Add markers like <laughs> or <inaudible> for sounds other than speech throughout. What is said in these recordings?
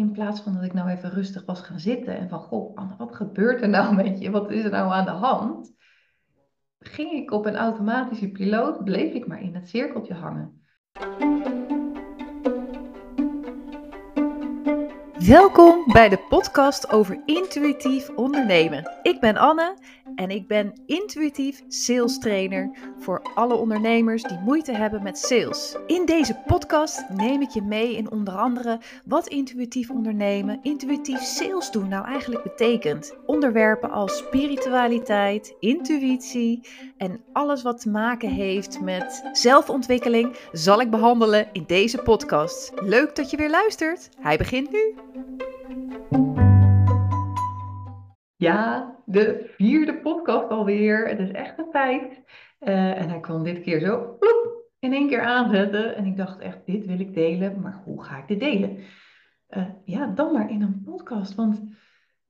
in plaats van dat ik nou even rustig was gaan zitten en van, goh, wat gebeurt er nou <laughs> met je? Wat is er nou aan de hand? Ging ik op een automatische piloot, bleef ik maar in het cirkeltje hangen. Welkom bij de podcast over intuïtief ondernemen. Ik ben Anne en ik ben intuïtief sales trainer voor alle ondernemers die moeite hebben met sales. In deze podcast neem ik je mee in onder andere wat intuïtief ondernemen, intuïtief sales doen nou eigenlijk betekent. Onderwerpen als spiritualiteit, intuïtie en alles wat te maken heeft met zelfontwikkeling zal ik behandelen in deze podcast. Leuk dat je weer luistert. Hij begint nu. Ja, de vierde podcast alweer. Het is echt een tijd. Uh, en hij kwam dit keer zo in één keer aanzetten. En ik dacht echt, dit wil ik delen. Maar hoe ga ik dit delen? Uh, ja, dan maar in een podcast. Want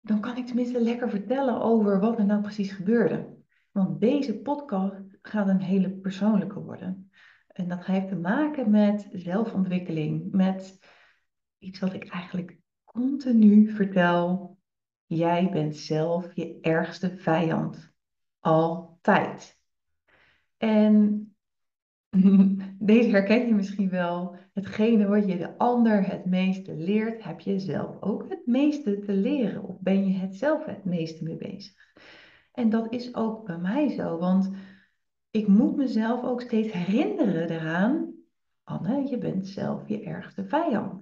dan kan ik tenminste lekker vertellen over wat er nou precies gebeurde. Want deze podcast gaat een hele persoonlijke worden. En dat heeft te maken met zelfontwikkeling. Met iets wat ik eigenlijk continu vertel, jij bent zelf je ergste vijand. Altijd. En <laughs> deze herken je misschien wel. Hetgene wat je de ander het meeste leert, heb je zelf ook het meeste te leren. Of ben je het zelf het meeste mee bezig? En dat is ook bij mij zo, want ik moet mezelf ook steeds herinneren eraan. Anne, je bent zelf je ergste vijand.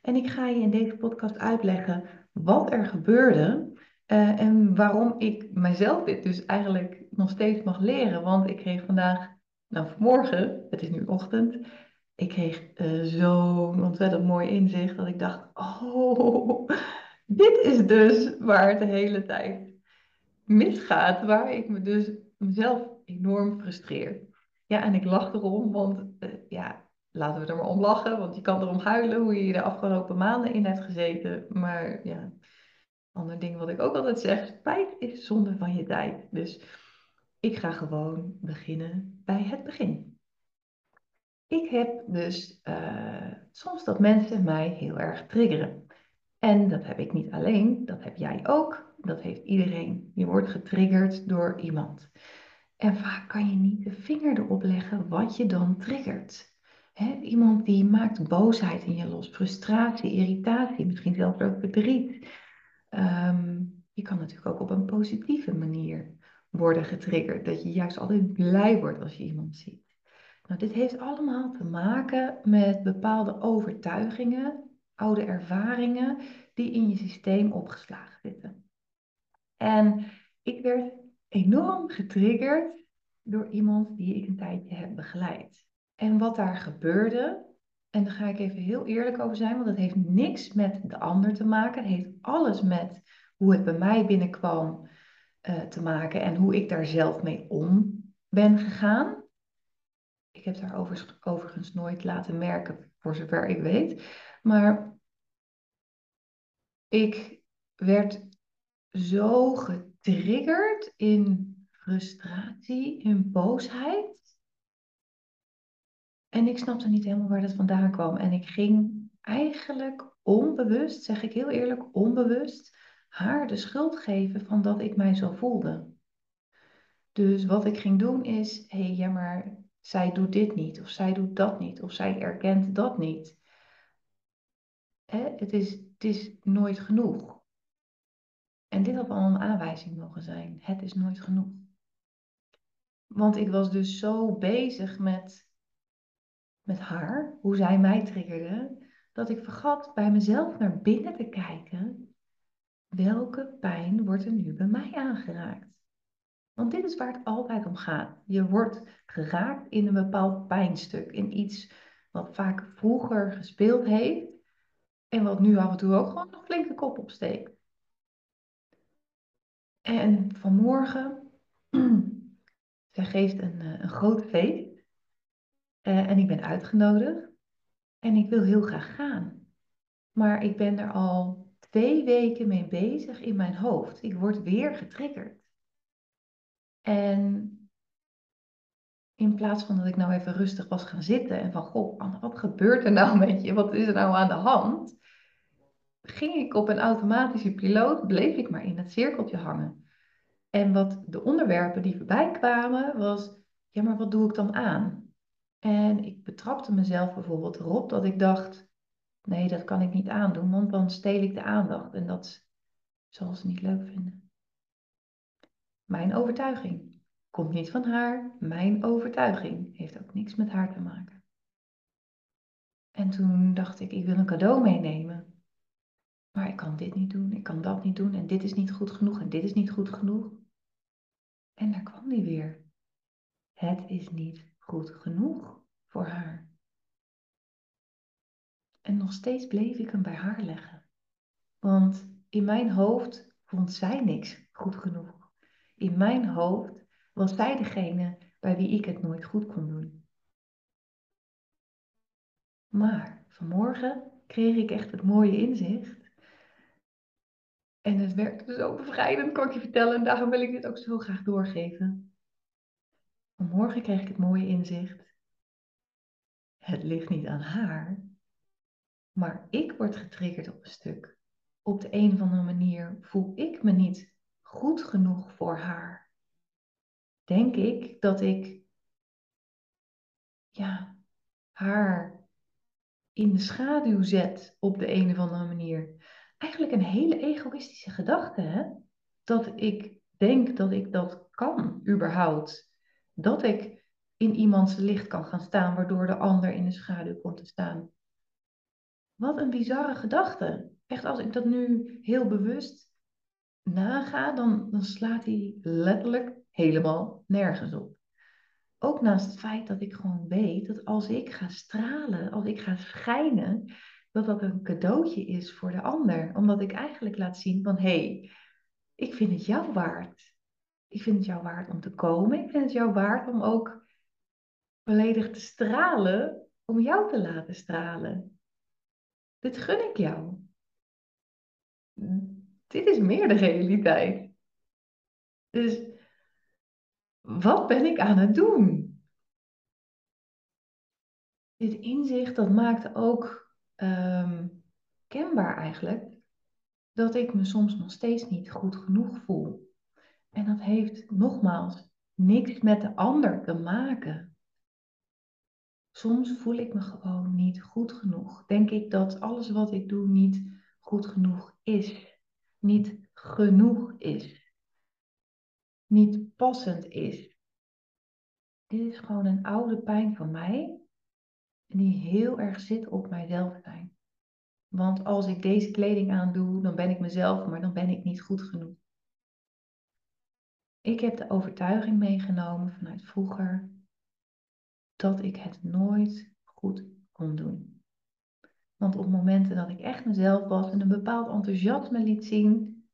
En ik ga je in deze podcast uitleggen wat er gebeurde uh, en waarom ik mezelf dit dus eigenlijk nog steeds mag leren. Want ik kreeg vandaag, nou vanmorgen, het is nu ochtend, ik kreeg uh, zo'n ontzettend mooi inzicht dat ik dacht, oh, <laughs> dit is dus waar het de hele tijd misgaat, waar ik me dus mezelf enorm frustreer. Ja, en ik lach erom, want uh, ja, laten we er maar om lachen, want je kan erom huilen hoe je de afgelopen maanden in hebt gezeten. Maar ja, ander ding wat ik ook altijd zeg, spijt is zonde van je tijd. Dus ik ga gewoon beginnen bij het begin. Ik heb dus uh, soms dat mensen mij heel erg triggeren. En dat heb ik niet alleen, dat heb jij ook. Dat heeft iedereen. Je wordt getriggerd door iemand. En vaak kan je niet de vinger erop leggen wat je dan triggert iemand die maakt boosheid in je los, frustratie, irritatie, misschien zelfs ook verdriet. Ehm, je kan natuurlijk ook op een positieve manier worden getriggerd. Dat je juist altijd blij wordt als je iemand ziet. Nou, dit heeft allemaal te maken met bepaalde overtuigingen, oude ervaringen die in je systeem opgeslagen zitten. En ik werd enorm getriggerd door iemand die ik een tijdje heb begeleid. En wat daar gebeurde, en daar ga ik even heel eerlijk over zijn, want het heeft niks met de ander te maken. Het heeft alles met hoe het bij mij binnenkwam uh, te maken en hoe ik daar zelf mee om ben gegaan. Ik heb daar overigens nooit laten merken, voor zover ik weet. Maar ik werd zo getriggerd in frustratie, in boosheid en ik snapte niet helemaal waar dat vandaan kwam. En ik ging eigenlijk onbewust, zeg ik heel eerlijk, onbewust, haar de schuld geven van dat ik mij zo voelde. Dus wat ik ging doen is, hé, hey, ja, maar zij doet dit niet, of zij doet dat niet, of zij erkent dat niet. Het, is, het is nooit genoeg. En dit had al een aanwijzing mogen zijn. Het is nooit genoeg. Want ik was dus zo bezig met met haar, hoe zij mij triggerde, dat ik vergat bij mezelf naar binnen te kijken. Welke pijn wordt er nu bij mij aangeraakt? Want dit is waar het altijd om gaat. Je wordt geraakt in een bepaald pijnstuk, in iets wat vaak vroeger gespeeld heeft en wat nu af en toe ook gewoon een flinke kop opsteekt. En vanmorgen, <clears throat> zij geeft een, eh, een groot feest uh, en ik ben uitgenodigd. En ik wil heel graag gaan. Maar ik ben er al twee weken mee bezig in mijn hoofd. Ik word weer getriggerd. En in plaats van dat ik nou even rustig was gaan zitten en van, goh, wat gebeurt er nou <laughs> met je? Wat is er nou aan de hand? ging ik op een automatische piloot, bleef ik maar in het cirkeltje hangen. En wat de onderwerpen die voorbij kwamen, was, ja, maar wat doe ik dan aan? En ik betrapte mezelf bijvoorbeeld erop dat ik dacht, nee, dat kan ik niet aandoen, want dan steel ik de aandacht en dat zal ze niet leuk vinden. Mijn overtuiging komt niet van haar, mijn overtuiging heeft ook niks met haar te maken. En toen dacht ik, ik wil een cadeau meenemen. Maar ik kan dit niet doen, ik kan dat niet doen en dit is niet goed genoeg en dit is niet goed genoeg. En daar kwam die weer. Het is niet goed genoeg voor haar. En nog steeds bleef ik hem bij haar leggen. Want in mijn hoofd vond zij niks goed genoeg. In mijn hoofd was zij degene bij wie ik het nooit goed kon doen. Maar vanmorgen kreeg ik echt het mooie inzicht. En het werkte zo bevrijdend, kan ik je vertellen. En daarom wil ik dit ook zo graag doorgeven. Vanmorgen kreeg ik het mooie inzicht. Het ligt niet aan haar, maar ik word getriggerd op een stuk. Op de een of andere manier voel ik me niet goed genoeg voor haar. Denk ik dat ik ja, haar in de schaduw zet op de een of andere manier. Eigenlijk een hele egoïstische gedachte, hè? Dat ik denk dat ik dat kan, überhaupt. Dat ik in iemands licht kan gaan staan, waardoor de ander in de schaduw komt te staan. Wat een bizarre gedachte. Echt, als ik dat nu heel bewust naga, dan, dan slaat hij letterlijk helemaal nergens op. Ook naast het feit dat ik gewoon weet dat als ik ga stralen, als ik ga schijnen, dat dat een cadeautje is voor de ander. Omdat ik eigenlijk laat zien van hé, hey, ik vind het jou waard. Ik vind het jou waard om te komen. Ik vind het jou waard om ook volledig te stralen, om jou te laten stralen. Dit gun ik jou. Dit is meer de realiteit. Dus wat ben ik aan het doen? Dit inzicht dat maakt ook ehm, kenbaar eigenlijk dat ik me soms nog steeds niet goed genoeg voel. En dat heeft nogmaals niks met de ander te maken. Soms voel ik me gewoon niet goed genoeg. Denk ik dat alles wat ik doe niet goed genoeg is. Niet genoeg is. Niet passend is. Dit is gewoon een oude pijn van mij. En die heel erg zit op mijzelf zijn. Want als ik deze kleding aandoe, dan ben ik mezelf, maar dan ben ik niet goed genoeg. Ik heb de overtuiging meegenomen vanuit vroeger dat ik het nooit goed kon doen. Want op momenten dat ik echt mezelf was en een bepaald enthousiasme liet zien,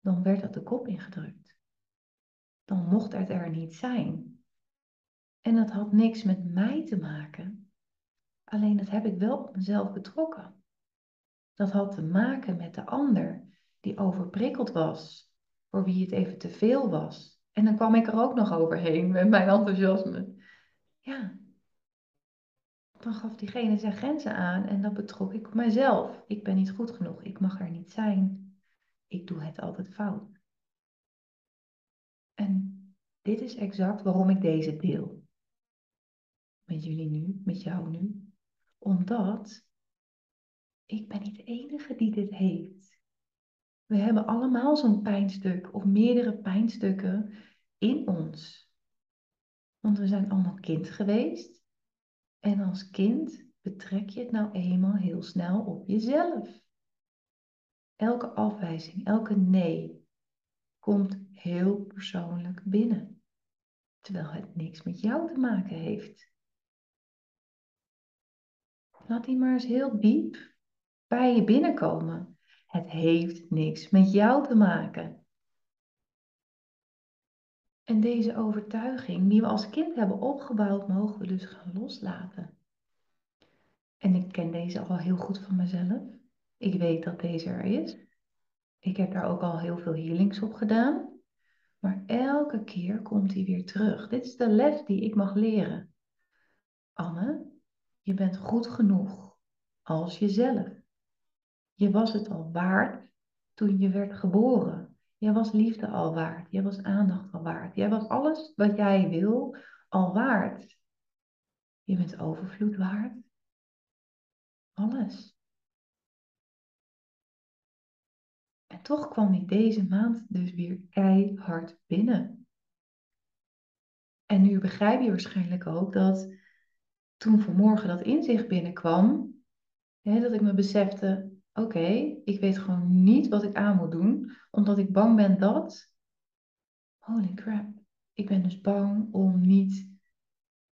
dan werd dat de kop ingedrukt. Dan mocht het er niet zijn. En dat had niks met mij te maken. Alleen dat heb ik wel op mezelf betrokken. Dat had te maken met de ander die overprikkeld was, voor wie het even te veel was. En dan kwam ik er ook nog overheen met mijn enthousiasme. Ja, dan gaf diegene zijn grenzen aan en dat betrok ik mijzelf. Ik ben niet goed genoeg, ik mag er niet zijn. Ik doe het altijd fout. En dit is exact waarom ik deze deel. Met jullie nu, met jou nu. Omdat ik ben niet de enige die dit heeft. We hebben allemaal zo'n pijnstuk of meerdere pijnstukken in ons. Want we zijn allemaal kind geweest. En als kind betrek je het nou eenmaal heel snel op jezelf. Elke afwijzing, elke nee komt heel persoonlijk binnen. Terwijl het niks met jou te maken heeft. Laat die maar eens heel diep bij je binnenkomen. Het heeft niks met jou te maken. En deze overtuiging die we als kind hebben opgebouwd, mogen we dus gaan loslaten. En ik ken deze al heel goed van mezelf. Ik weet dat deze er is. Ik heb daar ook al heel veel healings op gedaan. Maar elke keer komt hij weer terug. Dit is de les die ik mag leren. Anne, je bent goed genoeg als jezelf. Je was het al waard toen je werd geboren. Jij was liefde al waard. Jij was aandacht al waard. Jij was alles wat jij wil al waard. Je bent overvloed waard. Alles. En toch kwam die deze maand dus weer keihard binnen. En nu begrijp je waarschijnlijk ook dat toen vanmorgen dat inzicht binnenkwam, hè, dat ik me besefte, oké, ik weet gewoon niet wat ik aan moet doen, omdat ik bang ben dat, holy crap, ik ben dus bang om niet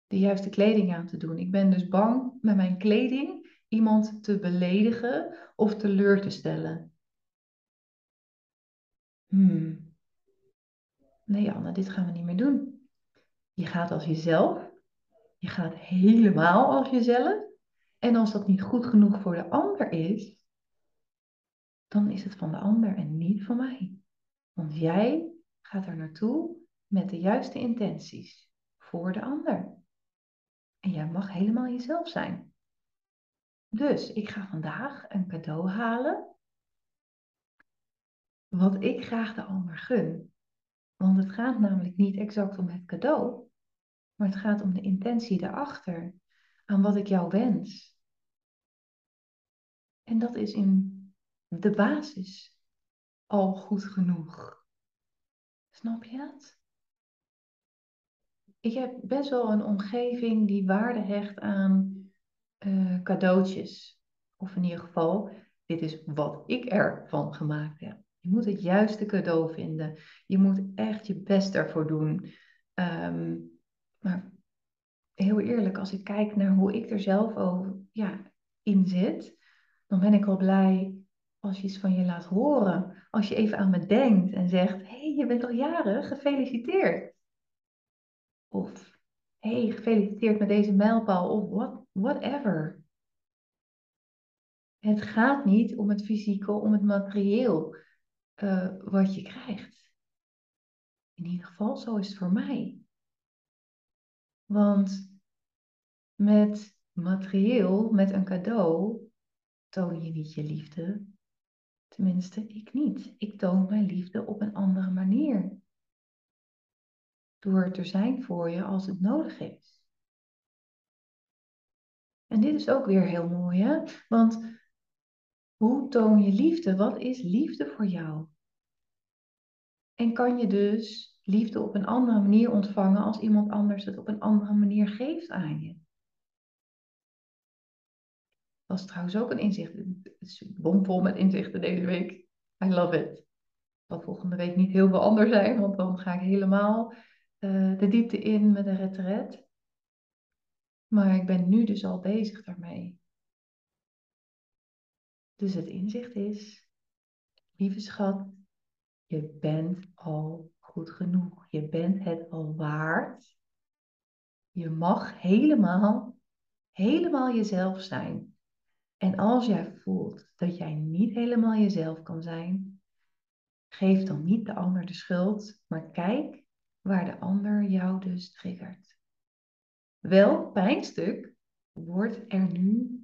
de juiste kleding aan te doen. Ik ben dus bang met mijn kleding iemand te beledigen of teleur te stellen. Hmm. Nee, Anne, dit gaan we niet meer doen. Je gaat als jezelf. Je gaat helemaal als jezelf. En als dat niet goed genoeg voor de ander is, dan is het van de ander en niet van mij. Want jij gaat er naartoe met de juiste intenties voor de ander. En jij mag helemaal jezelf zijn. Dus ik ga vandaag een cadeau halen. Wat ik graag de ander gun. Want het gaat namelijk niet exact om het cadeau, maar het gaat om de intentie daarachter. Aan wat ik jou wens. En dat is in de basis al goed genoeg. Snap je het? Ik heb best wel een omgeving die waarde hecht aan uh, cadeautjes. Of in ieder geval, dit is wat ik ervan gemaakt heb. Je moet het juiste cadeau vinden. Je moet echt je best ervoor doen. Ehm, maar heel eerlijk, als ik kijk naar hoe ik er zelf over, ja, in zit, dan ben ik al blij als je iets van je laat horen. Als je even aan me denkt en zegt: Hé, hey, je bent al jaren, gefeliciteerd. Of Hé, hey, gefeliciteerd met deze mijlpaal. Of what, whatever. Het gaat niet om het fysieke, om het materieel uh, wat je krijgt. In ieder geval, zo is het voor mij. Want met materieel, met een cadeau, toon je niet je liefde, Tenminste, ik niet. Ik toon mijn liefde op een andere manier. Door te zijn voor je als het nodig is. En dit is ook weer heel mooi, hè? Want hoe toon je liefde? Wat is liefde voor jou? En kan je dus liefde op een andere manier ontvangen als iemand anders het op een andere manier geeft aan je? Was trouwens ook een inzicht. Het bomvol met inzichten deze week. I love it. Zal volgende week niet heel veel anders zijn, want dan ga ik helemaal uh, de diepte in met een retret. Maar ik ben nu dus al bezig daarmee. Dus het inzicht is, lieve schat, je bent al goed genoeg. Je bent het al waard. Je mag helemaal, helemaal jezelf zijn. En als jij voelt dat jij niet helemaal jezelf kan zijn, geef dan niet de ander de schuld, maar kijk waar de ander jou dus triggert. Welk pijnstuk wordt er nu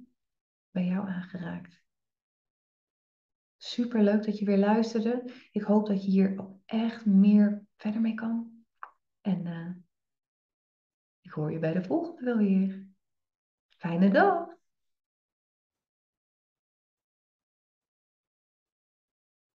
bij jou aangeraakt? Super leuk dat je weer luisterde. Ik hoop dat je hier ook echt meer verder mee kan. En uh, ik hoor je bij de volgende wel weer. Fijne dag!